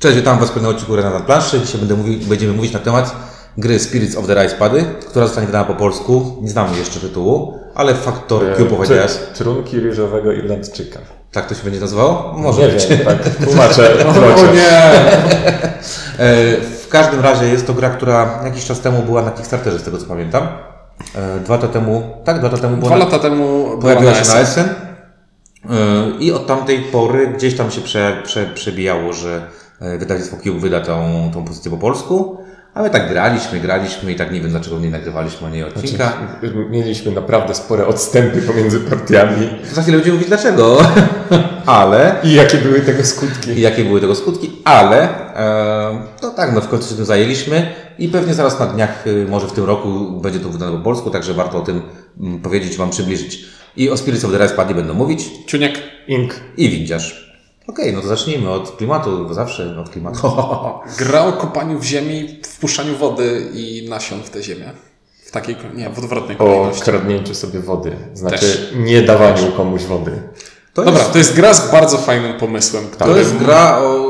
Cześć, witam Was w kolejnym odcinku na planszy. Dzisiaj będę mówił, będziemy mówić na temat gry Spirits of the Rise Pady, która zostanie wydana po polsku. Nie znamy jeszcze tytułu, ale Factor Q powiedziałeś. Tr- Trunki ryżowego Irlandczyka. Tak to się będzie nazywało? Może Nie być. wiem, tak tłumaczę. O nie! E, W każdym razie jest to gra, która jakiś czas temu była na Kickstarterze, z tego co pamiętam. E, Dwa lata temu, tak, dwa lata temu była Dwa na, lata temu pojawiła się na SN. Essen. E, I od tamtej pory gdzieś tam się prze, prze, przebijało, że e, wydawnictwo Cube wyda tą, tą pozycję po polsku. A my tak graliśmy, graliśmy i tak nie wiem dlaczego nie nagrywaliśmy o niej odcinka. Mieliśmy naprawdę spore odstępy pomiędzy partiami. Za chwilę będziemy mówić dlaczego, ale I jakie były tego skutki? i jakie były tego skutki, ale e, no tak, no w końcu się tym zajęliśmy i pewnie zaraz na dniach, y, może w tym roku będzie to wydane po polsku, także warto o tym mm, powiedzieć, Wam przybliżyć. I o Spirits of the Rise będą mówić Ciuniek. Ink. i windziarz. Okej, no to zacznijmy od klimatu, bo zawsze od klimatu. Gra o kopaniu w ziemi, wpuszczaniu wody i nasion w tę ziemię. W takiej, nie, w odwrotnej O kolejności. kradnięciu sobie wody. Znaczy Też. nie dawaniu komuś wody. To Dobra, jest, to jest gra z bardzo fajnym pomysłem. to który- jest gra o...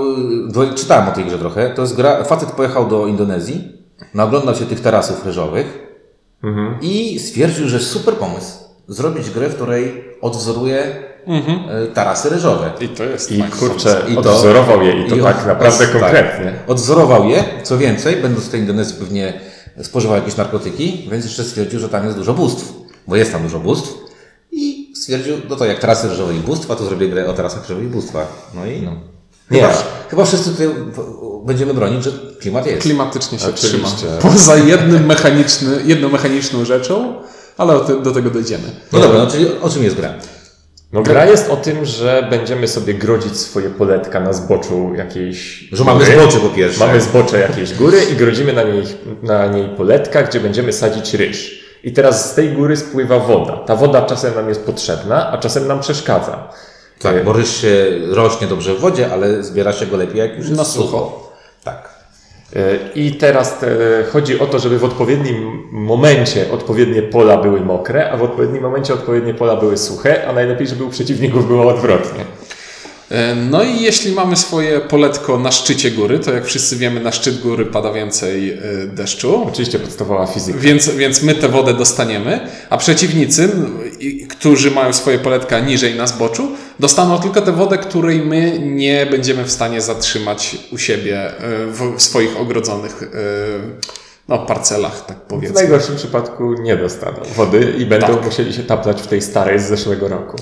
Czytałem o tej grze trochę. To jest gra... Facet pojechał do Indonezji, naoglądał się tych tarasów ryżowych i stwierdził, że super pomysł zrobić grę, w której odwzoruje e, tarasy ryżowe. I to jest I fajny kurczę, I to- odwzorował je i to i tak od- naprawdę tak. konkretnie. Odwzorował je, co więcej, będąc w tej Indonezji pewnie spożywał jakieś narkotyki, więc jeszcze stwierdził, że tam jest dużo bóstw, bo jest tam dużo bóstw i stwierdził, no to jak tarasy ryżowe i bóstwa, to zrobię grę o tarasach ryżowych i bóstwach. No i no. Nie. Chyba, chyba wszyscy tutaj będziemy bronić, że klimat jest. Klimatycznie się Oczywiście. trzyma. Poza jednym mechaniczny, jedną mechaniczną rzeczą, ale do tego dojdziemy. No dobra, no czyli o czym jest gra? No gra jest o tym, że będziemy sobie grodzić swoje poletka na zboczu jakiejś Że mamy góry. zbocze po pierwsze. Mamy zbocze jakiejś góry i grodzimy na niej, na niej poletka, gdzie będziemy sadzić ryż. I teraz z tej góry spływa woda. Ta woda czasem nam jest potrzebna, a czasem nam przeszkadza. Tak, bo ryż się rośnie dobrze w wodzie, ale zbiera się go lepiej jak już jest Na sucho. sucho. Tak. I teraz e, chodzi o to, żeby w odpowiednim momencie odpowiednie pola były mokre, a w odpowiednim momencie odpowiednie pola były suche, a najlepiej, żeby u przeciwników było odwrotnie. E, No i jeśli mamy swoje poletko na szczycie góry, to jak wszyscy wiemy, na szczyt góry pada więcej e, deszczu. Oczywiście podstawowa fizyka. Więc, więc my tę wodę dostaniemy, a przeciwnicy, którzy mają swoje poletka niżej na zboczu, dostaną tylko tę wodę, której my nie będziemy w stanie zatrzymać u siebie e, w, w swoich ogrodzonych no, parcelach, tak W powiedzmy. najgorszym przypadku nie dostaną wody i będą Tak. musieli się taplać w tej starej z zeszłego roku.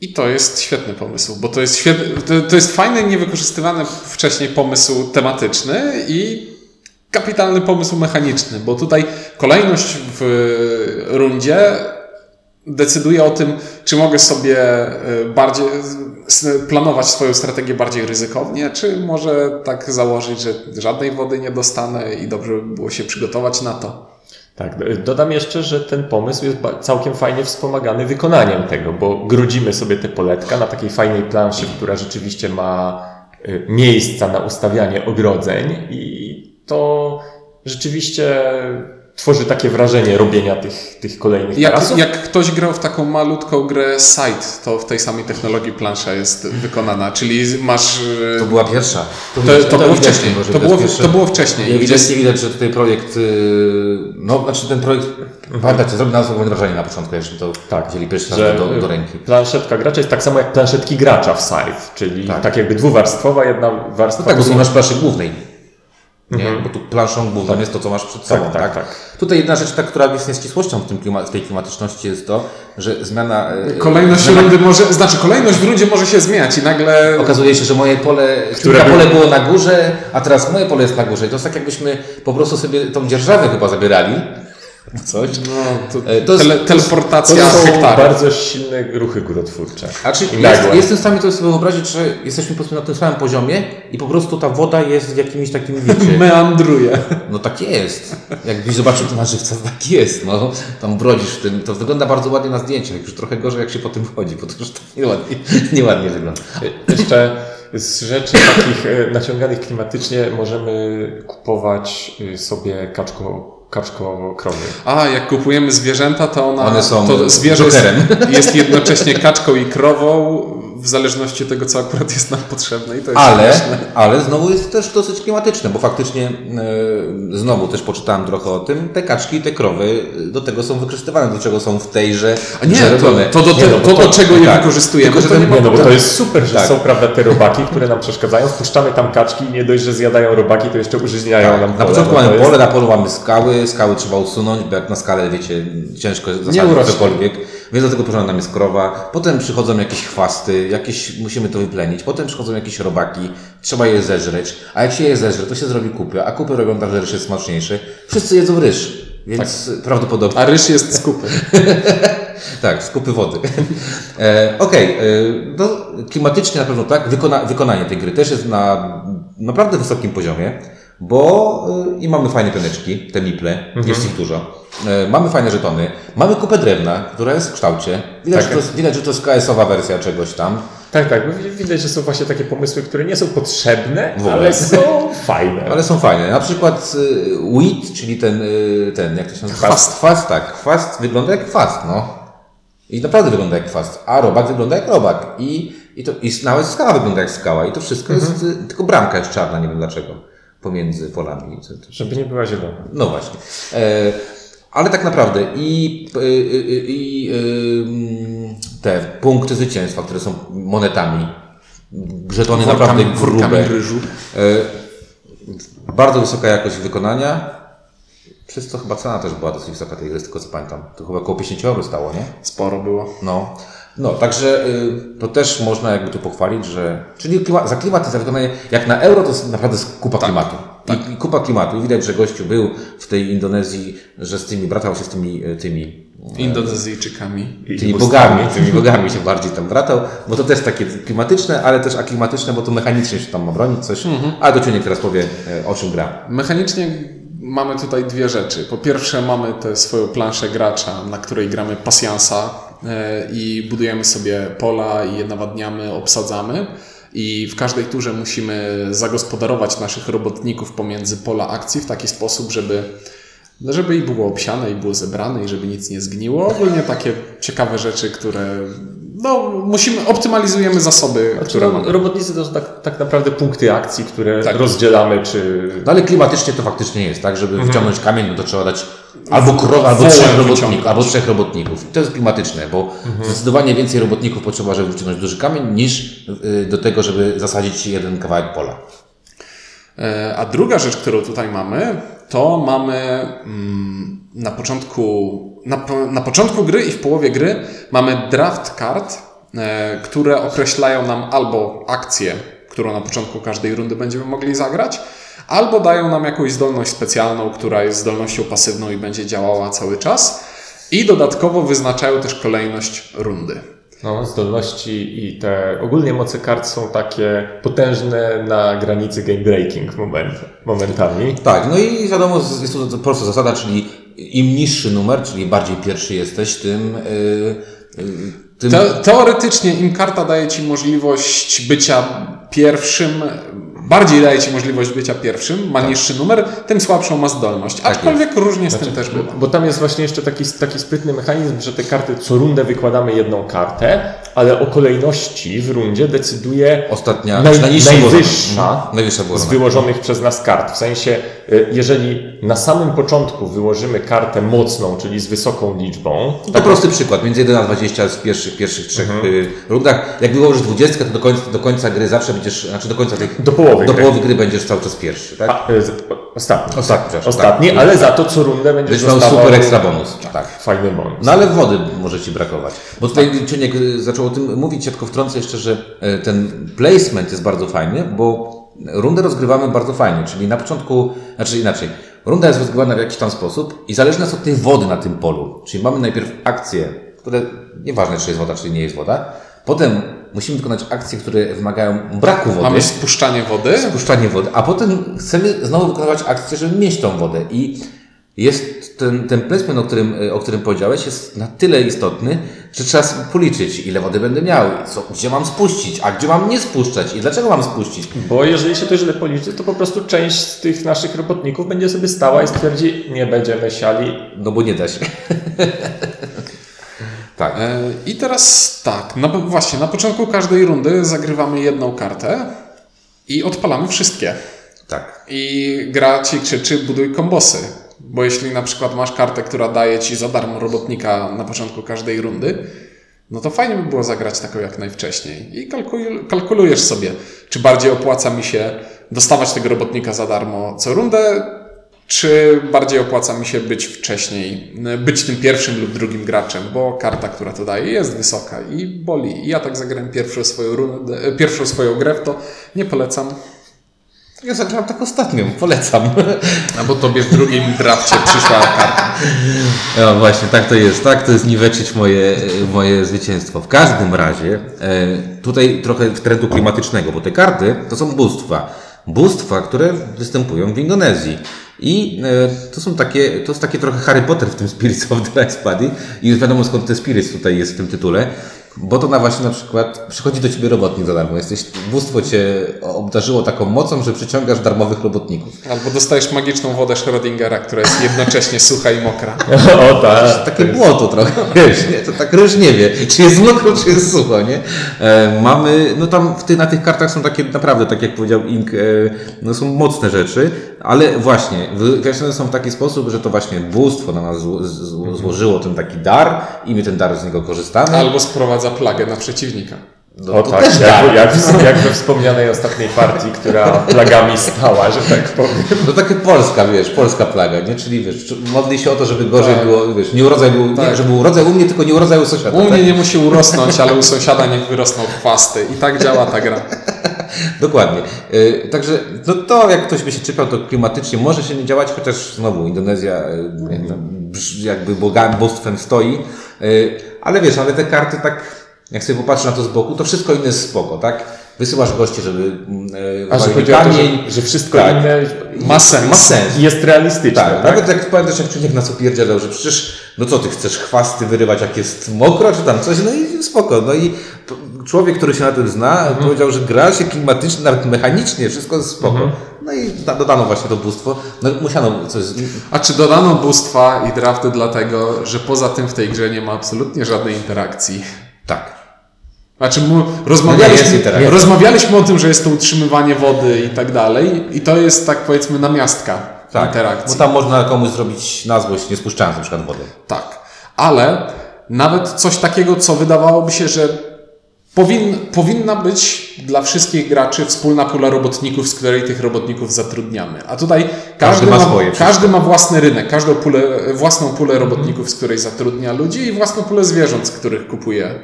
I to jest świetny pomysł, bo to jest, świetny, to, to jest fajny, niewykorzystywany wcześniej pomysł tematyczny i kapitalny pomysł mechaniczny, bo tutaj kolejność w rundzie decyduje o tym, czy mogę sobie y, bardziej planować swoją strategię bardziej ryzykownie, czy może tak założyć, że żadnej wody nie dostanę i dobrze by było się przygotować na to. Tak, do- dodam jeszcze, że ten pomysł jest całkiem fajnie wspomagany wykonaniem tego, bo grudzimy sobie te poletka na takiej fajnej planszy, która rzeczywiście ma y, miejsca na ustawianie ogrodzeń i to rzeczywiście tworzy takie wrażenie robienia tych, tych kolejnych Jak, tarasów. jak ktoś grał w taką malutką grę Site, to w tej samej technologii plansza jest wykonana, czyli masz... e, To była pierwsza. To, to, to było widać, wcześniej. To to było, to było wcześniej. Gdzie, Ewidentnie widać, że tutaj projekt, yy, no znaczy ten projekt, pamiętacie, zrobił na nas wrażenie na początku, jak żeśmy to Tak, wzięli pierwszy raz że do, do ręki. planszetka gracza jest tak samo jak planszetki gracza w Scythe, czyli Tak. tak, jakby dwuwarstwowa, jedna warstwa. No tak, bo to są- masz planszy głównej. Nie, bo tu planszą główną jest to, co masz przed sobą, tak, tak, tak. Tutaj jedna rzecz, ta, która jest nieścisłością w, tym klima, w tej klimatyczności jest to, że zmiana... yy, Kolejność zmiana rundy może, znaczy kolejność w rundzie może się zmieniać i nagle Okazuje się, że moje pole, Które było- pole było na górze, a teraz moje pole jest na górze. I to jest tak, jakbyśmy po prostu sobie tą dzierżawę chyba zabierali. Coś. no, to, E, to tele, to jest- To teleportacja są hektarów. bardzo silne ruchy górotwórcze. A czy jest, jestem w stanie to sobie wyobrazić, że jesteśmy po prostu na tym samym poziomie i po prostu ta woda jest w jakimś takim wiecie. Meandruje. No tak jest. Jakbyś zobaczył to na żywca, to tak jest. No, tam brodzisz w tym. To wygląda bardzo ładnie na zdjęciach. Już trochę gorzej, jak się po tym wchodzi, bo to już tak nieładnie, nieładnie wygląda. Jeszcze z rzeczy takich e, naciąganych klimatycznie możemy kupować e, sobie kaczko, kaczko krowy. A, jak kupujemy zwierzęta, to ona, One są to zwierzę jest, jest jednocześnie kaczką i krową w zależności od tego, co akurat jest nam potrzebne i to jest Ale, śmieszne. ale znowu jest też dosyć klimatyczne, bo faktycznie e, znowu też poczytałem trochę o tym, te kaczki i te krowy do tego są wykorzystywane, do czego są w tejże A nie, to, to, do, Nie, te, no bo to, to- do czego je tak. wykorzystujemy, Tylko, że ten- nie Nie, no bo to jest super, że Tak. są prawda te robaki, które nam przeszkadzają. Wpuszczamy tam kaczki i nie dość, że zjadają robaki, to jeszcze użyźniają nam Tak. Na pole. początku No to mamy jest- pole, na polu mamy skały, skały trzeba usunąć, bo jak na skalę, wiecie, ciężko zasadzić cokolwiek, więc do tego potrzebna nam jest krowa. Potem przychodzą jakieś chwasty, jakieś, musimy to wyplenić. Potem przychodzą jakieś robaki, trzeba je zeżreć. A jak się je zeżre, to się zrobi kupy, a kupy robią tak, że ryż jest smaczniejszy. Wszyscy jedzą ryż, więc prawdopodobnie... A ryż jest skupy. Tak, skupy wody. e, Okej, e, no klimatycznie na pewno tak. Wykona, wykonanie tej gry też jest na naprawdę wysokim poziomie, bo e, i mamy fajne pioneczki, te miple, jest ich dużo. E, mamy fajne żetony, mamy kupę drewna, która jest w kształcie. Widać, Tak. że, to jest, widać że to jest KS-owa wersja czegoś tam. Tak, tak. Widać, że są właśnie takie pomysły, które nie są potrzebne, ale są fajne. Ale są fajne. Na przykład y, wheat, czyli ten, y, ten jak to się nazywa? Chwast. Chwast, tak. Chwast wygląda jak chwast, no. I naprawdę wygląda jak chwast. A robak wygląda jak robak. I, i, to, i nawet skała wygląda jak skała. I to wszystko jest, y, tylko bramka jest czarna, nie wiem dlaczego, pomiędzy polami. To- Żeby nie była zielona. No właśnie. E, ale tak naprawdę i, y, y, y, i y, te punkty zwycięstwa, które są monetami, żetony naprawdę grube. ryżu. E, Bardzo wysoka jakość wykonania, przez co chyba cena też była dosyć wysoka tej gry, z tego co pamiętam. To chyba około 50 euro stało, nie? Sporo było. No, no także y, to też można jakby tu pochwalić, że... Czyli klima, za klimat i za wykonanie, jak na euro to jest naprawdę kupa klimatu. I, I kupa klimatu. I widać, że gościu był w tej Indonezji, że z tymi, bratał się z tymi, y, tymi Indonezyjczykami. I- tymi bogami, tymi bogami się bardziej tam bratał, bo to też takie klimatyczne, ale też aklimatyczne, bo to mechanicznie się tam ma bronić coś. A Dociunek teraz powie, e, o czym gra. Mechanicznie mamy tutaj dwie rzeczy. Po pierwsze mamy tę swoją planszę gracza, na której gramy pasjansa e, i budujemy sobie pola i je nawadniamy, obsadzamy. I w każdej turze musimy zagospodarować naszych robotników pomiędzy pola akcji w taki sposób, żeby, żeby i było obsiane, i było zebrane, i żeby nic nie zgniło. Ogólnie takie ciekawe rzeczy, które no, musimy, optymalizujemy zasoby, Znaczy, które mamy. robotnicy to są tak, tak naprawdę punkty akcji, które Tak. rozdzielamy, czy No ale klimatycznie to faktycznie jest, tak? Żeby wyciągnąć kamień, no to trzeba dać albo krowę, albo trzech wyciągnąć. robotników, albo trzech robotników. I to jest klimatyczne, bo zdecydowanie więcej robotników potrzeba, żeby wyciągnąć duży kamień, niż y, do tego, żeby zasadzić jeden kawałek pola. E, A druga rzecz, którą tutaj mamy, to mamy mm, na początku, na, na początku gry i w połowie gry mamy draft kart, e, które określają nam albo akcję, którą na początku każdej rundy będziemy mogli zagrać, albo dają nam jakąś zdolność specjalną, która jest zdolnością pasywną i będzie działała cały czas. I dodatkowo wyznaczają też kolejność rundy. no, zdolności i te ogólnie moce kart są takie potężne na granicy game breaking moment, momentami. Tak, no i wiadomo, jest to prosta zasada, czyli im niższy numer, czyli bardziej pierwszy jesteś, tym... y, y, tym Te, teoretycznie im karta daje Ci możliwość bycia pierwszym, bardziej daje Ci możliwość bycia pierwszym, ma niższy numer, tym słabszą ma zdolność. Aczkolwiek różnie z tym też bywa. Bo tam jest właśnie jeszcze taki, taki sprytny mechanizm, że te karty co rundę wykładamy jedną kartę, ale o kolejności w rundzie decyduje Ostatnia, naj, najwyższa. Mhm. Najwyższa z wyłożonych przez nas kart. W sensie, jeżeli na samym początku wyłożymy kartę mocną, czyli z wysoką liczbą, To prosty przykład, między 1 a 20 z pierwszych, pierwszych trzech Mhm. y, rundach. Jak wyłożysz 20, to do końca, do końca gry zawsze będziesz, znaczy do końca tych, do połowy do gry. połowy gry będziesz cały czas pierwszy, tak? A, z- ostatni. Ostatni, przepraszam. Ostatni, tak. ale za to co rundę będziesz Będziesz miał super ekstra bonus. Tak. fajny bonus. No ale wody może Ci brakować. Bo tutaj Ciuniek y, zaczął o tym mówić, ja tylko wtrącę jeszcze, że y, ten placement jest bardzo fajny, bo rundę rozgrywamy bardzo fajnie, czyli na początku, znaczy inaczej, runda jest rozgrywana w jakiś tam sposób i zależna jest od tej wody na tym polu. Czyli mamy najpierw akcje, które, nieważne czy jest woda, czy nie jest woda, potem musimy wykonać akcje, które wymagają braku wody. Mamy spuszczanie wody. Spuszczanie wody, a potem chcemy znowu wykonywać akcję, żeby mieć tą wodę. I jest ten, ten placement, o którym, o którym powiedziałeś, jest na tyle istotny, że trzeba sobie policzyć, ile wody będę miał, i co, gdzie mam spuścić, a gdzie mam nie spuszczać i dlaczego mam spuścić. Bo jeżeli się to źle policzy, to po prostu część z tych naszych robotników będzie sobie stała i stwierdzi, nie będziemy siali. No bo nie da się. Tak. E, I teraz tak, na, właśnie, na początku każdej rundy zagrywamy jedną kartę i odpalamy wszystkie. Tak. I gra ci krzyczy buduj kombosy. Bo jeśli na przykład masz kartę, która daje ci za darmo robotnika na początku każdej rundy, no to fajnie by było zagrać taką jak najwcześniej. I kalkul- kalkulujesz sobie, czy bardziej opłaca mi się dostawać tego robotnika za darmo co rundę, czy bardziej opłaca mi się być wcześniej, być tym pierwszym lub drugim graczem, bo karta, która to daje, jest wysoka i boli. I ja tak zagrałem pierwszą swoją, rundę, e, pierwszą swoją grę, to nie polecam. Ja zagrałem tak ostatnio, polecam. A bo tobie w drugim drafcie przyszła karta. No właśnie, tak to jest. Tak to jest niweczyć moje, moje zwycięstwo. W każdym razie, e, tutaj trochę w trendu klimatycznego, bo te karty to są bóstwa. Bóstwa, które występują w Indonezji. I e, to są takie, to jest takie trochę Harry Potter w tym Spirits of the Ice Buddy. I już wiadomo skąd te Spirits tutaj jest w tym tytule. Bo to na właśnie na przykład przychodzi do ciebie robotnik za darmo. Jesteś, bóstwo cię obdarzyło taką mocą, że przyciągasz darmowych robotników. Albo dostajesz magiczną wodę Schrödingera, która jest jednocześnie sucha i mokra. O tak. Takie błoto trochę, wiesz, nie? To tak ryż nie wie, czy jest mokro, czy jest sucho, nie? E, mamy, no tam w ty, na tych kartach są takie naprawdę, tak jak powiedział Ink, e, no są mocne rzeczy, ale właśnie, wyjaśnione są w taki sposób, że to właśnie bóstwo na nas z, złożyło ten taki dar i my ten dar z niego korzystamy. Albo sprowadza plagę na przeciwnika. no, O tak, jak, jak, jak we wspomnianej ostatniej partii, która plagami stała, że tak powiem. To takie polska, wiesz, polska plaga, nie? Czyli wiesz, modli się o to, żeby gorzej Tak. było, wiesz, nie urodzaj był, nie, Tak. żeby był urodzaj u mnie, tylko nie urodzaj u sąsiada. U tak? mnie nie musi urosnąć, ale u sąsiada niech wyrosną chwasty. I tak działa ta gra. Dokładnie. Yy, Także no to jak ktoś by się czepiał, to klimatycznie może się nie działać, chociaż znowu Indonezja tam brz- jakby bogam, bóstwem stoi. Yy, Ale wiesz, ale te karty tak, jak sobie popatrzę na to z boku, to wszystko inne jest spoko, tak? Wysyłasz gości, żeby yy, A że chodzi o to, kamień. że, że wszystko Tak. inne Ma sens. Ma sens. jest realistyczne, Tak, tak? nawet jak pamiętasz, jak człowiek nas opierdzielał, że przecież, no co ty chcesz chwasty wyrywać, jak jest mokro, czy tam coś, no i spoko. No i człowiek, który się na tym zna, Mhm. powiedział, że gra się klimatycznie, nawet mechanicznie, wszystko jest spoko. Mhm. No i da- dodano właśnie to bóstwo. No musiano coś, A czy dodano bóstwa i drafty dlatego, że poza tym w tej grze nie ma absolutnie żadnej interakcji? tak. Znaczy, mu, No rozmawialiśmy, rozmawialiśmy o tym, że jest to utrzymywanie wody i tak dalej, i to jest tak powiedzmy namiastka Tak, interakcji. bo tam można komuś zrobić na złość, nie spuszczając na przykład wody. Tak, ale nawet coś takiego, co wydawałoby się, że powin, powinna być dla wszystkich graczy wspólna pula robotników, z której tych robotników zatrudniamy. A tutaj każdy, ma ma, swoje każdy ma własny rynek, każdą pulę, własną pulę robotników, z której zatrudnia ludzi i własną pulę zwierząt, z których kupuje.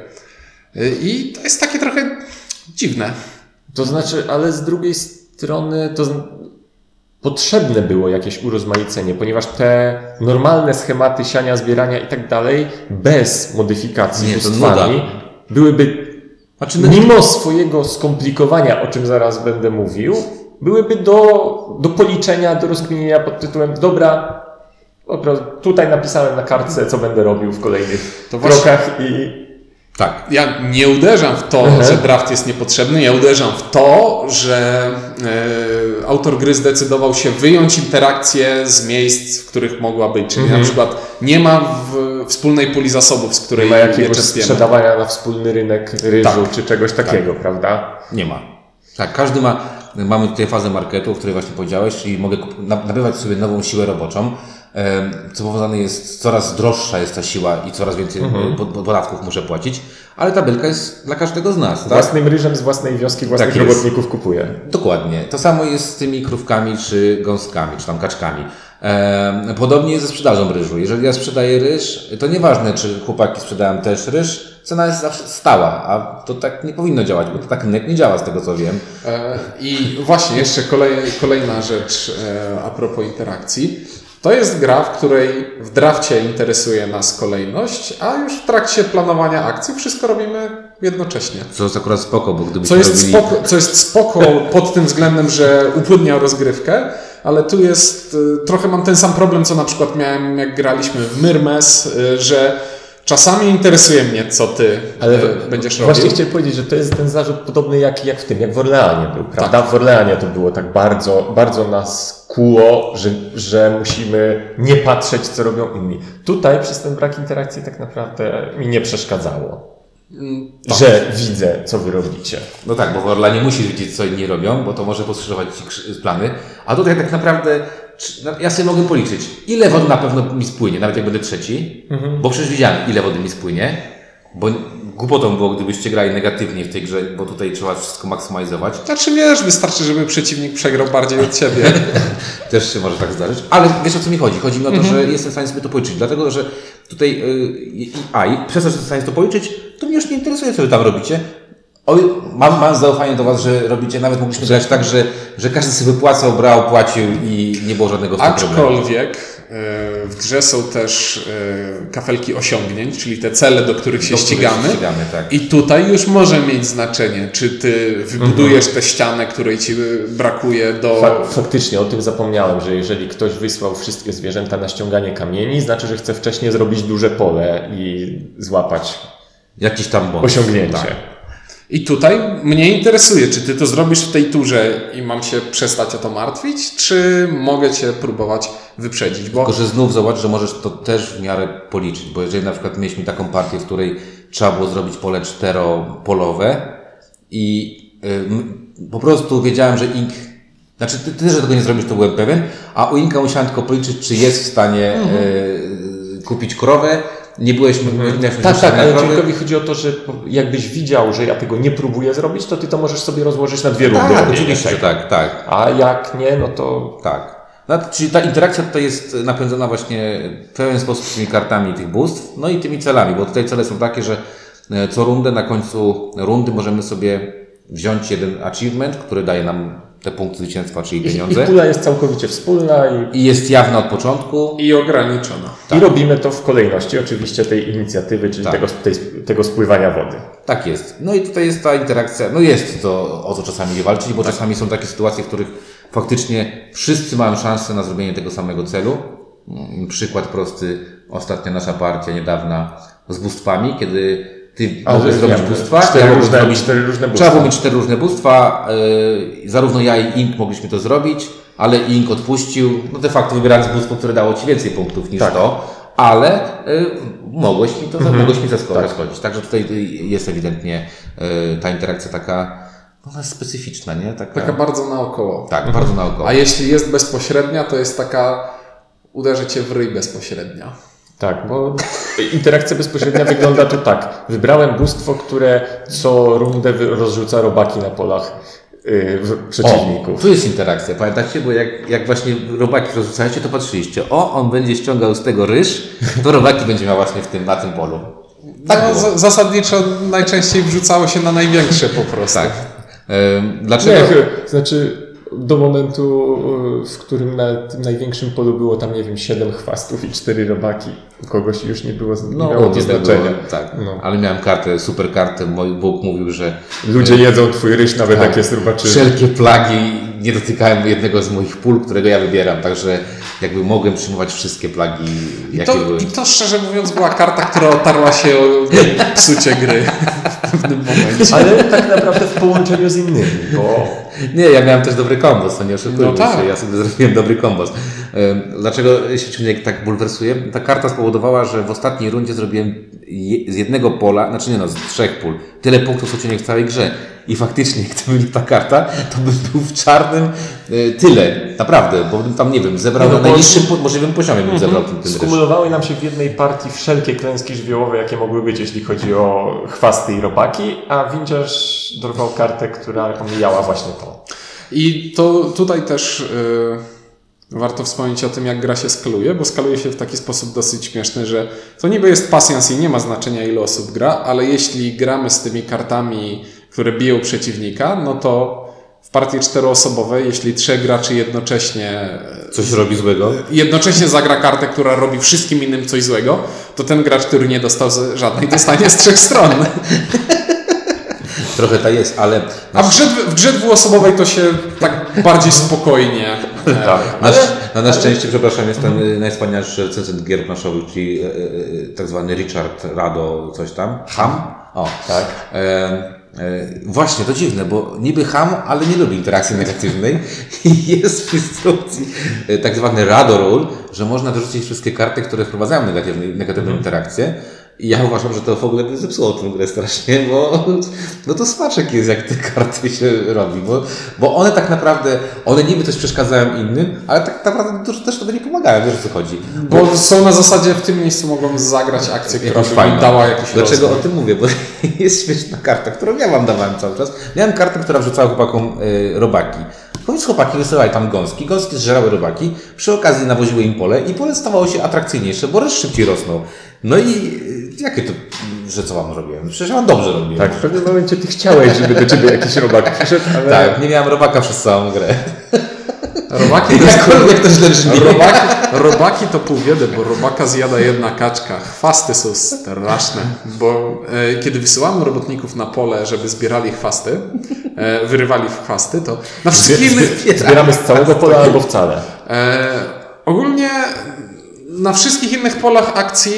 I to jest takie trochę dziwne. To znaczy, ale z drugiej strony to potrzebne było jakieś urozmaicenie, ponieważ te normalne schematy siania, zbierania i tak dalej, bez modyfikacji Nie, bóstwami, byłyby, Znaczy, no, mimo swojego skomplikowania, o czym zaraz będę mówił, byłyby do, do policzenia, do rozkminienia pod tytułem dobra, tutaj napisałem na kartce, co będę robił w kolejnych To krokach i tak. Ja nie uderzam w to, że draft jest niepotrzebny, ja uderzam w to, że e, autor gry zdecydował się wyjąć interakcję z miejsc, w których mogła być. Czyli na przykład nie ma w, wspólnej puli zasobów, z nie której ma je jakiegoś sprzedawania na wspólny rynek ryżu Tak. czy czegoś takiego, prawda? Nie ma. Tak, każdy ma, mamy tutaj fazę marketu, o której właśnie powiedziałeś, czyli mogę nabywać sobie nową siłę roboczą, co powodowane jest, coraz droższa jest ta siła i coraz więcej Mhm. po- podatków muszę płacić, ale tabelka jest dla każdego z nas, tak? Własnym ryżem z własnej wioski własnych Tak robotników kupuje. Dokładnie. To samo jest z tymi krówkami, czy gąskami, czy tam kaczkami. Podobnie jest ze sprzedażą ryżu. Jeżeli ja sprzedaję ryż, to nieważne, czy chłopaki sprzedają też ryż, cena jest zawsze stała, a to tak nie powinno działać, bo to tak rynek nie działa z tego co wiem. E, I właśnie jeszcze kolej, kolejna rzecz e, a propos interakcji. To jest gra, w której w drafcie interesuje nas kolejność, a już w trakcie planowania akcji wszystko robimy jednocześnie. Co jest akurat spoko, bo gdybyśmy Co jest, robili... spoko, co jest spoko pod tym względem, że upłynnia rozgrywkę, ale tu jest, y, trochę mam ten sam problem, co na przykład miałem jak graliśmy w Myrmes, y, że Czasami interesuje mnie, co ty Ale e, będziesz robił. Właśnie chciałem powiedzieć, że to jest ten zarzut podobny jak, jak w tym, jak w Orleanie był, prawda? W Orleanie to było tak bardzo, bardzo nas kuło, że, że musimy nie patrzeć, co robią inni. Tutaj przez ten brak interakcji tak naprawdę mi nie przeszkadzało. Że widzę, co wy robicie. No tak, bo w Orlanie musisz widzieć, co inni robią, bo to może poskrzyżować ci plany. A tutaj tak naprawdę ja sobie mogę policzyć, ile wody na pewno mi spłynie, nawet jak będę trzeci, bo przecież widziałem, ile wody mi spłynie, bo głupotą było, gdybyście grali negatywnie w tej grze, bo tutaj trzeba wszystko maksymalizować. Znaczy wiesz, wystarczy, żeby przeciwnik przegrał bardziej od ciebie. Też się może tak zdarzyć. Ale wiesz o co mi chodzi? Chodzi mi o to, że jestem w stanie sobie to policzyć. Dlatego, że tutaj yy, a i przez to, że jestem w stanie to policzyć, to mnie już nie interesuje, co wy tam robicie. Oj, mam, mam zaufanie do Was, że robicie, nawet mogliśmy grać tak, że, że każdy sobie wypłacał, brał, płacił i nie było żadnego w tym problemu. Aczkolwiek e, w grze są też e, kafelki osiągnięć, czyli te cele, do których się Do których ścigamy. ścigamy, tak. I tutaj już może mieć znaczenie, czy ty wybudujesz tę ścianę, której ci brakuje do. Fa- faktycznie o tym zapomniałem, że jeżeli ktoś wysłał wszystkie zwierzęta na ściąganie kamieni, znaczy, że chce wcześniej zrobić duże pole i złapać Jakiś tam bonus. osiągnięcie. Tak. I tutaj mnie interesuje, czy ty to zrobisz w tej turze i mam się przestać o to martwić, czy mogę cię próbować wyprzedzić, bo Tylko, że znów zobacz, że możesz to też w miarę policzyć, bo jeżeli na przykład mieliśmy taką partię, w której trzeba było zrobić pole czteropolowe i y, m- po prostu wiedziałem, że Ink, znaczy ty, ty, że tego nie zrobisz, to byłem pewien, a u Inka musiałem tylko policzyć, czy jest w stanie y, kupić krowę, nie byłeś, nie miałeś Tak, tak, ale. Człowiekowi chodzi o to, że jakbyś widział, że ja tego nie próbuję zrobić, to ty to możesz sobie rozłożyć na dwie rundy. Tak, oczywiście, tak, tak. A jak nie, no to Tak. No, czyli ta interakcja tutaj jest napędzana właśnie w pewien sposób tymi kartami tych bóstw, no i tymi celami, bo tutaj cele są takie, że e, co rundę, na końcu rundy możemy sobie wziąć jeden achievement, który daje nam te punkty zwycięstwa, czyli pieniądze. pula jest całkowicie wspólna i, I jest jawna od początku. i ograniczona. i robimy to w kolejności oczywiście tej inicjatywy, czyli Tak. tego, tej, tego spływania wody. Tak jest. No i tutaj jest ta interakcja, no jest to o co czasami nie walczyć, bo czasami są takie sytuacje, w których faktycznie wszyscy mają szansę na zrobienie tego samego celu. Mm, Przykład prosty, ostatnia nasza partia niedawna z bóstwami, kiedy ty mogłeś że zrobić wiem, bóstwa, cztery ja różne- zrobić, cztery różne Trzeba bóstwa. było mieć cztery różne bóstwa, yy, zarówno ja i Ink mogliśmy to zrobić, ale Ink odpuścił, no de facto wybierając bóstwo, które dało Ci więcej punktów niż Tak. to, ale y, mogłeś mi to, Mhm. mogłeś mi zaskoczyć. Także tutaj y, jest ewidentnie y, ta interakcja taka, no, ona jest specyficzna, nie? Taka, Taka bardzo naokoło. tak, bardzo naokoło. A jeśli jest bezpośrednia, to jest taka uderzy cię w ryj bezpośrednia. Tak, bo interakcja bezpośrednia wygląda tu tak. Wybrałem bóstwo, które co rundę rozrzuca robaki na polach yy, w- O, przeciwników. tu jest interakcja, pamiętacie? Bo jak, jak właśnie robaki rozrzucaliście, to patrzyliście, o, on będzie ściągał z tego ryż, to robaki będzie miał właśnie w tym, na tym polu. Tak no, zasadniczo najczęściej wrzucało się na największe po prostu. Tak. Dlaczego? Nie, znaczy do momentu, yy, w którym na tym największym polu było tam, nie wiem, siedem chwastów i cztery robaki. Kogoś już nie było, nie No, miało to znaczenia. było, tak. No. Ale miałem kartę, super kartę. Mój Bóg mówił, że Ludzie jedzą twój ryż, nawet Tak. jak jest robaczyny. wszelkie plagi nie dotykają jednego z moich pól, którego ja wybieram. Także jakby mogłem przyjmować wszystkie plagi, I jakie to, były. I to szczerze mówiąc była karta, która otarła się o psucie gry w pewnym momencie. Ale tak naprawdę w połączeniu z innymi, bo Nie, ja miałem też dobry kombos, to nie oszukujmy No tak. się, ja sobie zrobiłem dobry kombos. Dlaczego się czynnik tak bulwersuje? Ta karta spowodowała, że w ostatniej rundzie zrobiłem z jednego pola, znaczy nie no, z trzech pól, tyle punktów co czynnik w całej grze. I faktycznie, gdyby nie ta karta, to bym był w czarnym y, tyle, naprawdę, bo bym tam, nie wiem, zebrał no, na najniższym po- możliwym poziomie, bym zebrał ten, ten ryż. skumulowały nam się w jednej partii wszelkie klęski żywiołowe, jakie mogły być, jeśli chodzi o chwasty i robaki, a windziarz dorwał kartę, która omijała właśnie to. I to tutaj też y, warto wspomnieć o tym, jak gra się skaluje, bo skaluje się w taki sposób dosyć śmieszny, że to niby jest pasjans i nie ma znaczenia, ile osób gra, ale jeśli gramy z tymi kartami, które biją przeciwnika, no to w partii czteroosobowej, jeśli trzech graczy jednocześnie Coś robi złego. jednocześnie zagra kartę, która robi wszystkim innym coś złego, to ten gracz, który nie dostał żadnej, dostanie z trzech stron. Trochę ta jest, ale A w grze, w grze dwuosobowej to się tak bardziej spokojnie. e, Tak. na, na, na szczęście, przepraszam, jest ten y, najwspanialszy recenzent gier planszowych, czyli e, e, tak zwany Richard Rado, coś tam. Ham? O, Tak. E, e, właśnie, to dziwne, bo niby ham, ale nie lubi interakcji negatywnej i jest w instrukcji e, tak zwany Rado Rule, że można wyrzucić wszystkie karty, które wprowadzają negatywne, negatywne interakcje. I ja uważam, że to w ogóle by zepsuło tę grę strasznie, bo no to smaczek jest, jak te karty się robi, bo, bo one tak naprawdę, one niby coś przeszkadzają innym, ale tak naprawdę dużo też tobie nie pomagają, wiesz o co chodzi. Bo są na zasadzie w tym miejscu mogą zagrać akcję, która by mi dała jakiś Dlaczego rozwój. o tym mówię? Bo jest świetna karta, którą ja wam dawałem cały czas. Miałem kartę, która wrzucała chłopakom y, robaki. Powiedz chłopaki wysyłali tam gąski, gąski zżerały robaki, przy okazji nawoziły im pole i pole stawało się atrakcyjniejsze, bo ryż szybciej rosnął. No i y, jakie to, że co wam robiłem? Przecież wam dobrze robiłem. Tak, w pewnym momencie ty chciałeś, żeby do ciebie jakiś robak przyszedł, ale... Tak, nie miałem robaka przez całą grę. Robaki to jest Jakkolwiek to źle brzmi. Robaki, robaki to pół biedy, bo robaka zjada jedna kaczka. Chwasty są straszne, bo e, kiedy wysyłamy robotników na pole, żeby zbierali chwasty, e, wyrywali chwasty, to na wszystkich innych, Zbieramy z całego pola albo wcale. e, ogólnie na wszystkich innych polach akcji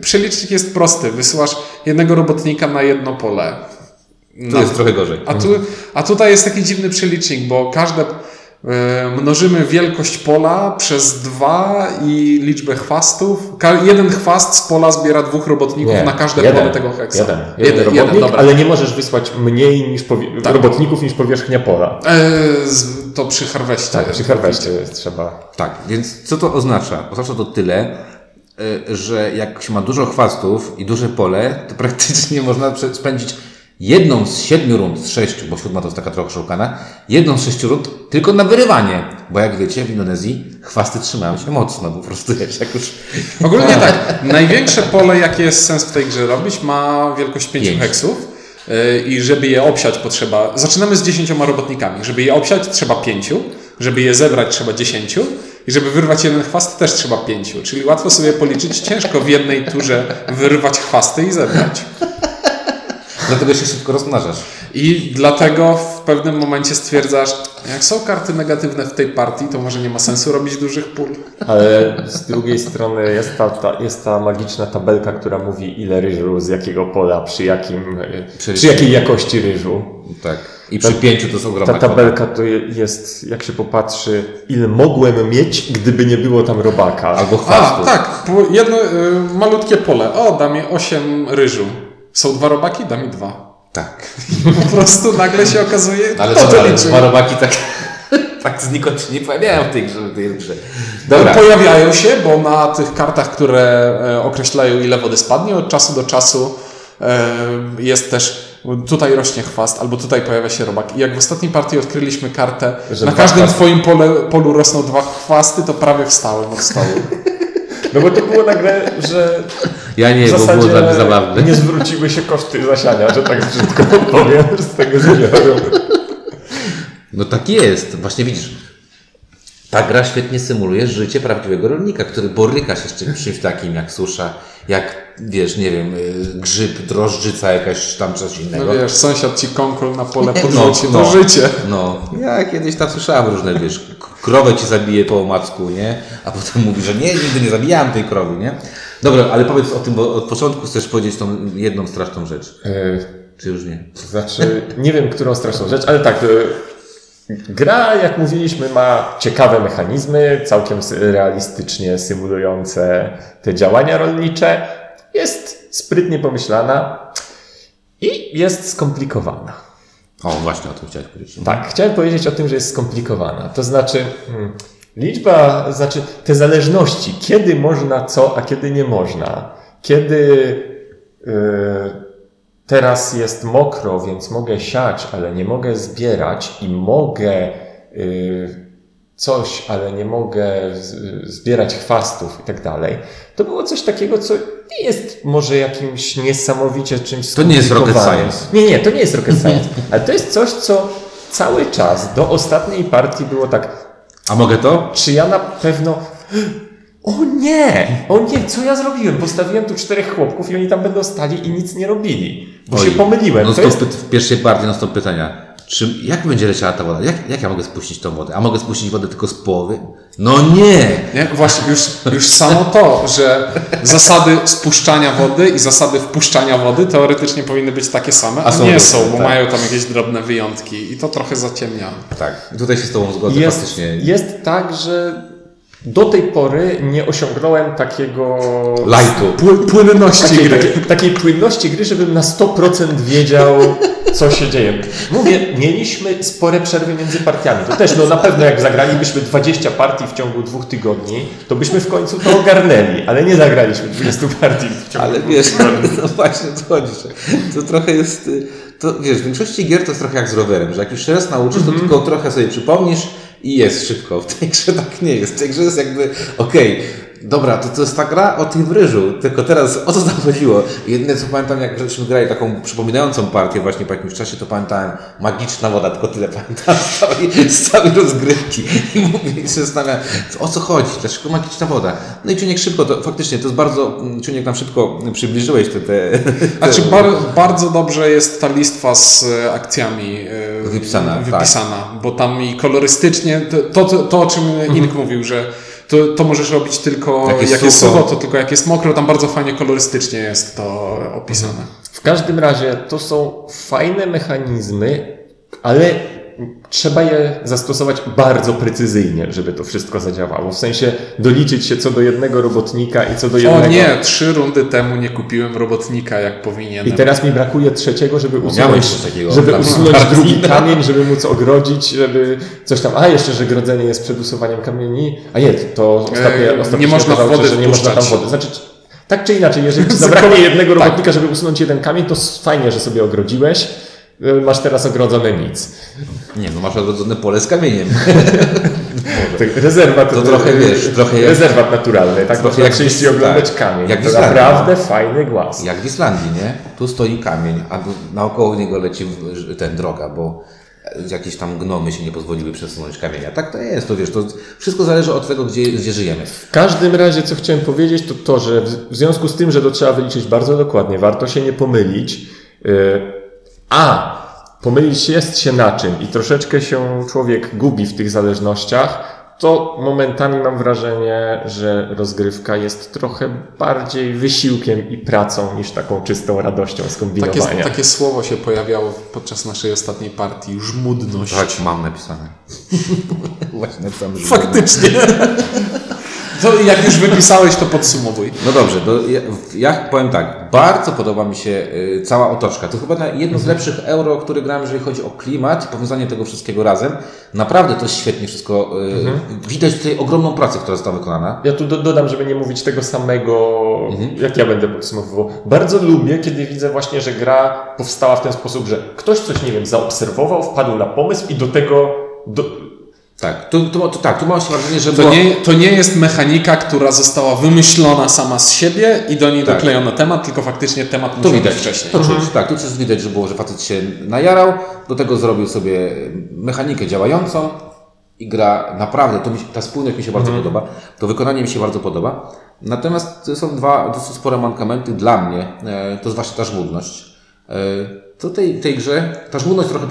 przelicznik jest prosty. Wysyłasz jednego robotnika na jedno pole. To jest trochę gorzej. A, tu, a tutaj jest taki dziwny przelicznik, bo każde mnożymy wielkość pola przez dwa i liczbę chwastów. Jeden chwast z pola zbiera dwóch robotników na każde jeden, pole tego heksa. Jeden, jeden, robotnik, dobra. ale nie możesz wysłać mniej niż powie- Tak. robotników niż powierzchnia pola. E, to przy harweście. Tak, przy harweście trzeba. Tak, więc co to oznacza? Oznacza to tyle, y, że jak się ma dużo chwastów i duże pole, to praktycznie można spędzić jedną z siedmiu rund, z sześciu, bo siódma to jest taka trochę szukana, jedną z sześciu rund tylko na wyrywanie. Bo jak wiecie, w Indonezji chwasty trzymają się mocno, po prostu wiesz, jak już... Ogólnie tak, największe pole, jakie jest sens w tej grze robić, ma wielkość 5 Pięć. heksów. e, I żeby je obsiać potrzeba. Zaczynamy z 10 robotnikami. Żeby je obsiać trzeba 5, żeby je zebrać trzeba 10 i żeby wyrwać jeden chwast też trzeba 5. Czyli łatwo sobie policzyć, ciężko w jednej turze wyrwać chwasty i zebrać. Dlatego się szybko rozmnażasz. I dlatego w pewnym momencie stwierdzasz, jak są karty negatywne w tej partii, to może nie ma sensu robić dużych pól. Ale z drugiej strony jest ta, ta, jest ta magiczna tabelka, która mówi ile ryżu, z jakiego pola, przy jakim, Przy- przy jakiej jakości ryżu. Tak. I przy pięciu to jest ogromna Ta tabelka to je- jest, jak się popatrzy, ile mogłem mieć, gdyby nie było tam robaka. Albo A, chwastów. tak, jedno y, malutkie pole. O, da mi 8 ryżu. Są dwa robaki? Da mi dwa. Tak. Po prostu nagle się okazuje, Ale to ale liczy. dwa robaki tak, tak znikąd się nie pojawiają w tej grze. W tej grze. No, Dobra. Pojawiają się, bo na tych kartach, które e, określają ile wody spadnie, od czasu do czasu e, jest też tutaj rośnie chwast, albo tutaj pojawia się robak. I jak w ostatniej partii odkryliśmy kartę, Że na każdym chwasty. twoim pole, polu rosną dwa chwasty, to prawie wstałem od stołu. No bo to było nagle, że Ja nie, w bo było mnie zabawne. nie zwróciły się koszty zasiania, że tak brzydko powiem, z tego zbioru. No tak jest. Właśnie widzisz. Ta gra świetnie symuluje życie prawdziwego rolnika, który boryka się z czymś, takim jak susza, jak wiesz, nie wiem, y, grzyb, drożdżyca jakaś tam coś innego. No wiesz, sąsiad ci konkol na pole No, podrzuci, no. to życie. No, ja kiedyś tam słyszałem różne, wiesz, krowę ci zabije po omacku, nie? A potem mówi, że nie, nigdy nie zabijałem tej krowy, nie? Dobra, ale powiedz o tym, bo od początku chcesz powiedzieć tą jedną straszną rzecz. Czy już nie? To znaczy, nie wiem, którą straszną rzecz, ale tak, y, gra, jak mówiliśmy, ma ciekawe mechanizmy, całkiem realistycznie symulujące te działania rolnicze. Jest sprytnie pomyślana i jest skomplikowana. O, właśnie o tym chciałeś powiedzieć. Tak, chciałem powiedzieć o tym, że jest skomplikowana. To znaczy, hmm, liczba, znaczy te zależności, kiedy można co, a kiedy nie można. Kiedy yy, teraz jest mokro, więc mogę siać, ale nie mogę zbierać i mogę yy, coś, ale nie mogę zbierać chwastów i tak dalej. To było coś takiego, co nie jest może jakimś niesamowicie czymś To nie jest rocket science. Nie, nie, to nie jest rocket science, ale to jest coś, co cały czas do ostatniej partii było tak, A mogę to? czy ja na pewno o nie, o nie, co ja zrobiłem? Postawiłem tu czterech chłopków i oni tam będą stali i nic nie robili. Bo się pomyliłem. No To to jest... w pierwszej partii no stop pytania. Czy, jak będzie leciała ta woda? Jak, jak ja mogę spuścić tą wodę? A mogę spuścić wodę tylko z połowy? No nie! Nie? Właśnie, już, już samo to, że zasady spuszczania wody i zasady wpuszczania wody teoretycznie powinny być takie same, a, A są nie różne, są, bo tak. mają tam jakieś drobne wyjątki i to trochę zaciemnia. Tak, tutaj się z Tobą zgodzę jest, faktycznie. jest tak, że do tej pory nie osiągnąłem takiego Lightu. Pły, płynności takiej, gry. takiej, takiej płynności gry, żebym na 100% wiedział, co się dzieje. Mówię, mieliśmy spore przerwy między partiami. To też, no na pewno jak zagralibyśmy 20 partii w ciągu dwóch tygodni, to byśmy w końcu to ogarnęli, ale nie zagraliśmy 20 partii w ciągu Ale dwóch wiesz, tygodni. no właśnie to chodzi, że to trochę jest, y, to wiesz, w większości gier to jest trochę jak z rowerem, że jak już się raz nauczysz, to tylko trochę sobie przypomnisz i jest szybko. W tej grze tak nie jest. W tej grze jest jakby, okej, dobra, to, to jest ta gra o tym ryżu, tylko teraz o co tam chodziło? Jedyne co pamiętam, jak żeśmy grali taką przypominającą partię właśnie po jakimś czasie, to pamiętałem magiczna woda, tylko tyle pamiętam z całej, z całej rozgrywki. I mówię, i się zastanawiam, o co chodzi, dlaczego magiczna woda? No i Czuniek szybko, to faktycznie, to jest bardzo, Czuniek nam szybko przybliżyłeś te, te, A czy bar, bardzo dobrze jest ta listwa z e, akcjami e, Wypisana, tak. wypisana bo tam i kolorystycznie, to, to, to o czym Ink mówił, że to, to możesz robić tylko Jak jak jest sucho, to tylko jak jest mokro, tam bardzo fajnie kolorystycznie jest to opisane. W każdym razie to są fajne mechanizmy, ale trzeba je zastosować bardzo precyzyjnie, żeby to wszystko zadziałało. W sensie doliczyć się co do jednego robotnika i co do jednego. O nie, trzy rundy temu nie kupiłem robotnika jak powinienem. I teraz mi brakuje trzeciego, żeby miałem usunąć, żeby usunąć drugi kamień, żeby móc ogrodzić, żeby coś tam. A jeszcze, że grodzenie jest przed usuwaniem kamieni. A nie, to ostatnie, E, ostatnio nie można okazało, wody że nie można tam wody. Znaczy, tak czy inaczej, jeżeli zabraknie jednego robotnika, żeby usunąć jeden kamień, to fajnie, że sobie ogrodziłeś. Masz teraz ogrodzone nic. Nie, no masz odrodzone pole z kamieniem. Tak, Rezerwat, To trochę, wiesz, trochę jak- rezerwat naturalny, tak? Trochę jak przyjść oglądać tak, kamień. jak to Islandii. naprawdę fajny głaz. Jak w Islandii, nie? Tu stoi kamień, a naokoło niego leci ten droga, bo jakieś tam gnomy się nie pozwoliły przesunąć kamienia. Tak to jest, to wiesz, to wszystko zależy od tego, gdzie, gdzie żyjemy. W każdym razie, co chciałem powiedzieć, to to, że w w związku z tym, że to trzeba wyliczyć bardzo dokładnie, warto się nie pomylić. Yy, A, pomylić jest się na czym i troszeczkę się człowiek gubi w tych zależnościach, to momentami mam wrażenie, że rozgrywka jest trochę bardziej wysiłkiem i pracą niż taką czystą radością z Takie, takie słowo się pojawiało podczas naszej ostatniej partii, żmudność. Tak, mam napisane. Właśnie że Faktycznie. To jak już wypisałeś, to podsumowuj. No dobrze, ja, ja powiem tak, bardzo podoba mi się y, cała otoczka. To chyba jedno z lepszych euro, które grałem, jeżeli chodzi o klimat i powiązanie tego wszystkiego razem. Naprawdę to jest świetnie wszystko. Y, Widać tutaj ogromną pracę, która została wykonana. Ja tu do, dodam, żeby nie mówić tego samego, Mhm. jak ja będę podsumowywał. Bardzo lubię, kiedy widzę właśnie, że gra powstała w ten sposób, że ktoś coś, nie wiem, zaobserwował, wpadł na pomysł i do tego. Do... Tak, tu, tu, tu, tak, tu mam się wrażenie, że To było... nie, to nie jest mechanika, która została wymyślona sama z siebie i do niej Tak. doklejono temat, tylko faktycznie temat To musiał widać być wcześniej. To czuć, tak, tu też widać, że było, że facet się najarał, do tego zrobił sobie mechanikę działającą i gra naprawdę, to mi ta spójność mi się bardzo podoba, to wykonanie mi się bardzo podoba. Natomiast są dwa dosyć spore mankamenty dla mnie, e, to zwłaszcza ta żmudność. E, To tej, tej grze, ta żmudność trochę, e,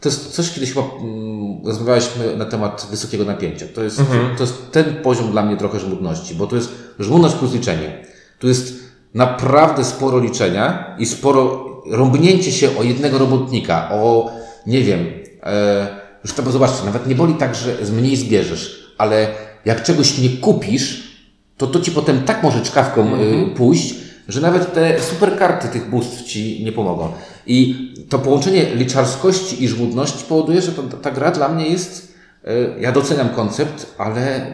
to jest coś, kiedyś chyba mm, rozmawialiśmy na temat wysokiego napięcia. To jest, to jest ten poziom dla mnie trochę żmudności, bo to jest żmudność plus liczenie. Tu jest naprawdę sporo liczenia i sporo rąbnięcie się o jednego robotnika, o nie wiem, e, już to zobaczcie, nawet nie boli tak, że z mniej zbierzesz, ale jak czegoś nie kupisz, to to ci potem tak może czkawką y, pójść, że nawet te superkarty tych boost ci nie pomogą. I to połączenie liczarskości i żmudności powoduje, że to, ta gra dla mnie jest, y, ja doceniam koncept, ale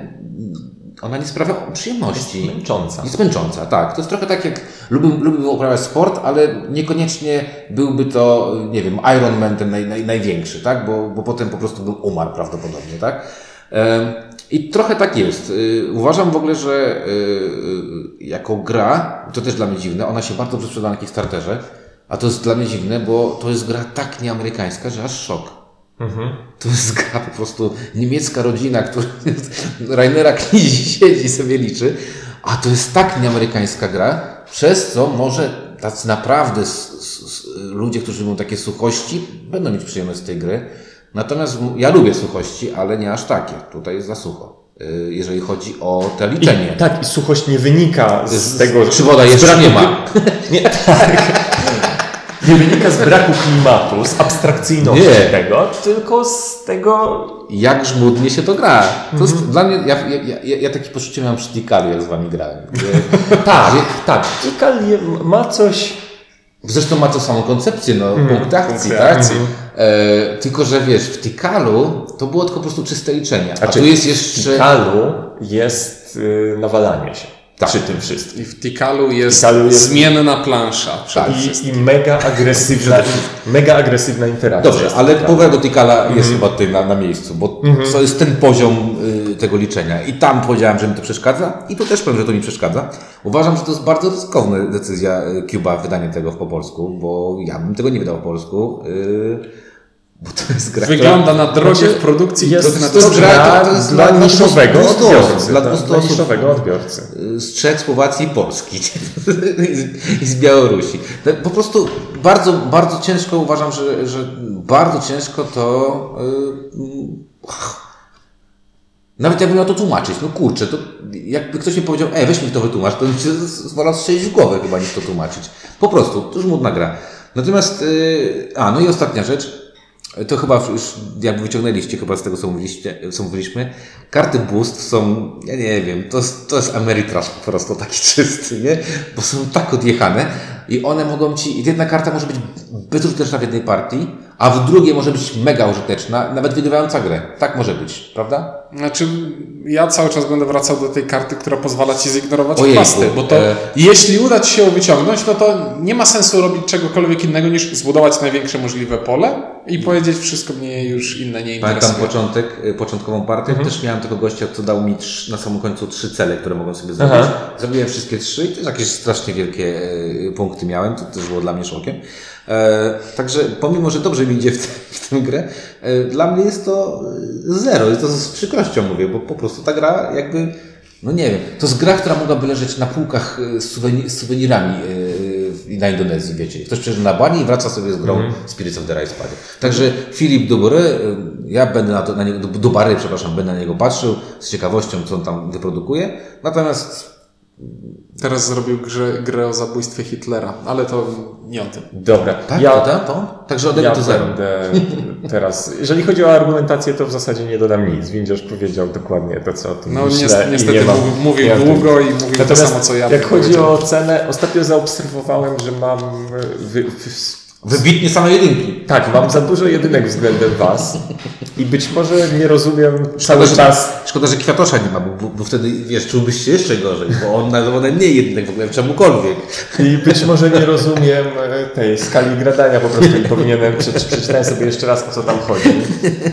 ona nie sprawia przyjemności. Męcząca. Jest męcząca, tak. To jest trochę tak jak lubię, lubię uprawiać sport, ale niekoniecznie byłby to, nie wiem, Ironman ten naj, naj, największy, tak? Bo, bo potem po prostu bym umarł prawdopodobnie, tak? I trochę tak jest. Y, Uważam w ogóle, że y, y, jako gra, to też dla mnie dziwne, ona się bardzo dobrze sprzeda na Kickstarterze, a to jest dla mnie dziwne, bo to jest gra tak nieamerykańska, że aż szok. To jest gra po prostu niemiecka rodzina, która Rainera Knizi siedzi sobie liczy, a to jest tak nieamerykańska gra, przez co może tacy naprawdę ludzie, którzy lubią takie suchości, będą mieć przyjemność z tej gry. Natomiast ja lubię suchości, ale nie aż takie. Tutaj jest za sucho. y, Jeżeli chodzi o te liczenie. I, tak, i suchość nie wynika z, Z- tego... czy woda jeszcze braku- nie ma. Nie, tak. Nie wynika z braku klimatu, z abstrakcyjności Nie. tego, tylko z tego... Jak żmudnie się to gra. To jest dla mnie, ja, ja, ja, ja takie poczucie miałem przy Tikalu, jak z wami grałem. Tak, tak. Tikal ma coś... Zresztą ma tą samą koncepcję, no, punkt akcji, tak? akcji. E, tylko, że wiesz, w Tikalu to było tylko po prostu czyste liczenie. A Znaczy, tu jest W jeszcze... Tikalu jest y, nawalanie się Tak. przy tym wszystkim. I w Tikalu jest, Tikalu jest- zmienna plansza. przede Tak. wszystkim. I, I mega agresywna, mega agresywna interakcja. Dobrze, ale powrót do Tikala jest chyba tutaj na, na miejscu, bo to jest ten poziom y, tego liczenia. I tam powiedziałem, że mi to przeszkadza i tu też powiem, że to mi przeszkadza. Uważam, że to jest bardzo ryzykowna decyzja y, Cuba, wydanie tego po polsku, bo ja bym tego nie wydał po polsku, y, bo to jest gra, która- Wygląda na drogie Znaczy, w produkcji. Jest to, to, to gra to jest dla dla- dla niszowego 200 osób, odbiorcy. dla Dla, 200 dla niszowego odbiorcy. z Czech, Słowacji i Polski I z- Białorusi. To Po prostu bardzo, bardzo ciężko uważam, że, że bardzo ciężko to. Yy, nawet jakbym miał to tłumaczyć, no kurczę, to jakby ktoś mi powiedział, ej, weź mi to wytłumacz, to bym się wolał strzelić w głowę chyba niż to tłumaczyć. Po prostu, to już modna gra. Natomiast, yy, a, no i ostatnia rzecz, to chyba już jakby wyciągnęliście chyba z tego, co, mówiliście, co mówiliśmy. Karty boost są, ja nie wiem, to, to jest Ameritrash po prostu taki czysty, nie? Bo są tak odjechane i one mogą ci, jedna karta może być bezużyteczna w jednej partii, a w drugiej może być mega użyteczna, nawet wygrywająca grę. Tak może być, prawda? Znaczy, ja cały czas będę wracał do tej karty, która pozwala ci zignorować Ojejku, chwasty, bo to e- jeśli uda ci się ją wyciągnąć, no to nie ma sensu robić czegokolwiek innego niż zbudować największe możliwe pole i powiedzieć wszystko mnie już inne nie Pamiętam interesuje. początek, y, początkową partię, Mhm. też miałem tego gościa, co dał mi trz, na samym końcu trzy cele, które mogłem sobie zrobić. Aha. Zrobiłem wszystkie trzy i też jakieś strasznie wielkie y, punkty miałem, to też było dla mnie szokiem. E, także pomimo, że dobrze mi idzie w, tę- w tę grę, e, dla mnie jest to y, zero. I to z przykrością mówię, bo po prostu ta gra jakby, no nie wiem, to jest gra, która mogłaby leżeć na półkach y, z, suweni, z suwenirami w- na Indonezji, wiecie. Ktoś przyjeżdża na Bali i wraca sobie z grą Spirits of the Rice Party. Także Filip Dubory, y, ja będę na, to, na niego, Dubary, przepraszam, będę na niego patrzył z ciekawością, co on tam wyprodukuje. Natomiast Teraz zrobił grę, grę o zabójstwie Hitlera, ale to nie o tym. Dobra, tak, ja, to, to, to? Także ode mnie ja to zero. będę teraz... Jeżeli chodzi o argumentację, to w zasadzie nie dodam nic. Windziarz powiedział dokładnie to, co o tym No myślę. niestety, nie mam- mówił, nie długo i mówił to Natomiast samo, co ja. jak chodzi o cenę, ostatnio zaobserwowałem, że mam... Wy, wy, Wybitnie same jedynki. tak, mam za dużo jedynek względem Was i być może nie rozumiem Szkoda, cały że, czas... szkoda, że Kwiatosza nie ma, bo, bo, wtedy, wiesz, czułbyś się jeszcze gorzej, bo on one nie jedynek w ogóle czemukolwiek. I być może nie rozumiem e, tej skali gradania po prostu i powinienem przeczy, przeczytałem sobie jeszcze raz o co tam chodzi.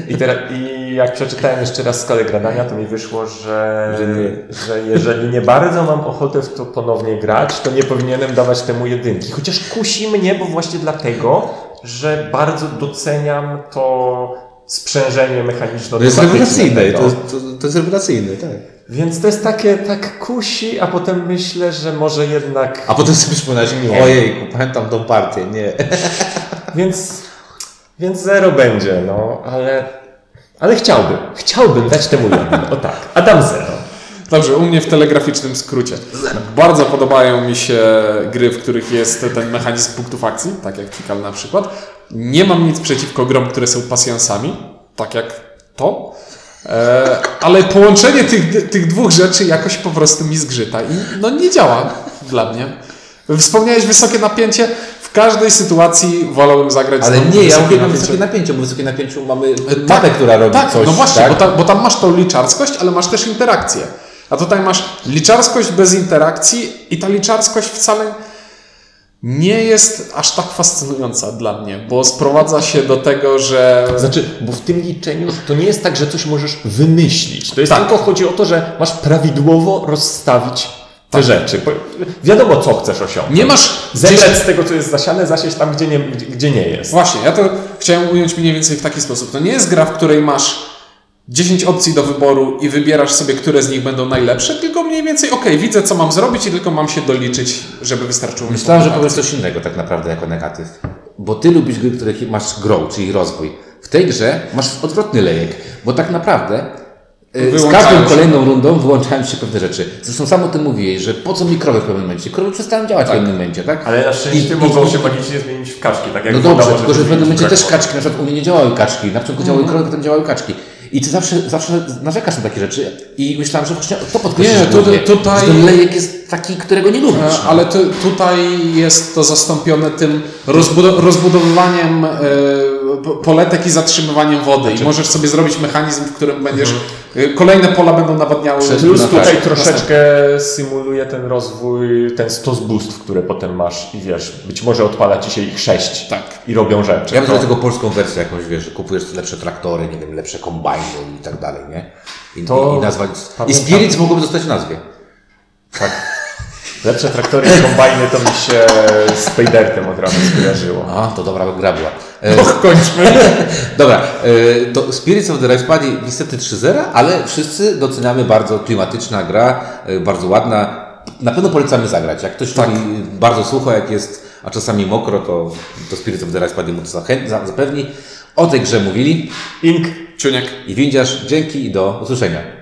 I, teraz, I jak przeczytałem jeszcze raz skalę gradania, to mi wyszło, że, Że że jeżeli nie bardzo mam ochotę w to ponownie grać, to nie powinienem dawać temu jedynki. Chociaż kusi mnie, bo właśnie dlatego, że bardzo doceniam to sprzężenie mechaniczno To jest rewelacyjne, to, to, to jest rewelacyjne, tak. Więc to jest takie, tak kusi, a potem myślę, że może jednak... A potem sobie przypominać, Nie. ojejku, pamiętam tą partię, nie. Więc, więc zero będzie, no, ale, ale chciałbym. Chciałbym dać temu jedno. O tak. Adam zero. Dobrze, u mnie w telegraficznym skrócie. Bardzo podobają mi się gry, w których jest ten mechanizm punktów akcji, tak jak Tikal na przykład. Nie mam nic przeciwko grom, które są pasjansami, tak jak to. E, ale połączenie tych, tych dwóch rzeczy jakoś po prostu mi zgrzyta i no nie działa dla mnie. Wspomniałeś wysokie napięcie. W każdej sytuacji wolałbym zagrać Ale nie, ja wysokie uwielbiam napięcie. wysokie napięcie, bo w wysokim napięciu mamy Tak, mapę, która robi tak, coś. no właśnie, tak? bo, ta, bo tam masz tą liczarskość, ale masz też interakcję. A tutaj masz liczarskość bez interakcji i ta liczarskość wcale nie jest aż tak fascynująca dla mnie, bo sprowadza się do tego, że Znaczy, bo w tym liczeniu to nie jest tak, że coś możesz wymyślić. To jest Tak. tylko chodzi o to, że masz prawidłowo rozstawić te rzeczy. Bo wiadomo, co chcesz osiągnąć. Nie masz Zebrać 10 z tego, co jest zasiane, zasieść tam, gdzie nie, gdzie, nie jest. Właśnie, ja to chciałem ująć mniej więcej w taki sposób. To nie jest gra, w której masz 10 opcji do wyboru i wybierasz sobie, które z nich będą najlepsze, tylko mniej więcej, okej, widzę, co mam zrobić i tylko mam się doliczyć, żeby wystarczyło mi Myślałem, że powiesz coś innego tak naprawdę jako negatyw. Bo ty lubisz gry, w których masz grow, czyli rozwój. W tej grze masz odwrotny lejek, bo tak naprawdę z Wyłączają każdą kolejną rundą wyłączają się pewne rzeczy. Zresztą sam o tym mówiłeś, że po co mi krowy w pewnym momencie? Krowy przestają działać w pewnym momencie, tak? Ale na szczęście I- mogą i- się magicznie zmienić w kaczki, tak jak No woda dobrze, może tylko że w pewnym momencie też kaczki, na przykład u mnie nie działały kaczki, na początku działały Mhm. krowy, potem działały kaczki. I ty zawsze, zawsze narzekasz na takie rzeczy i myślałem, że właśnie to podkreślisz Nie, głównie, tutaj- że ten lejek jest taki, którego nie lubisz. Ale tu, tutaj jest to zastąpione tym rozbudo- rozbudowywaniem po- poletek i zatrzymywaniem wody. I możesz sobie zrobić mechanizm, w którym będziesz. e, Kolejne pola będą nawadniały. Plus No tutaj tak, troszeczkę symuluje ten rozwój, ten stos boost, które potem masz i wiesz, być może odpala ci się ich sześć Tak. i robią rzeczy. Ja bym No. zrobił tego polską wersję jakąś, wiesz, że kupujesz lepsze traktory, nie wiem, lepsze kombajny i tak dalej, nie? I, To i, i nazwać... I. Spirits mogłoby zostać w nazwie. Lepsze traktory i kombajny to mi się z Paydertem od razu skojarzyło. A, to dobra gra była. E, Och, kończmy. dobra, e, to Spirits of the Rice Paddy niestety 3.0, ale wszyscy doceniamy bardzo klimatyczna gra, e, bardzo ładna. Na pewno polecamy zagrać. Jak ktoś lubi bardzo sucho, jak jest, a czasami mokro, to, to Spirits of the Rice Paddy mu to zapewni. O tej grze mówili Ink. Ciuniek. i windziarz. Dzięki i do usłyszenia.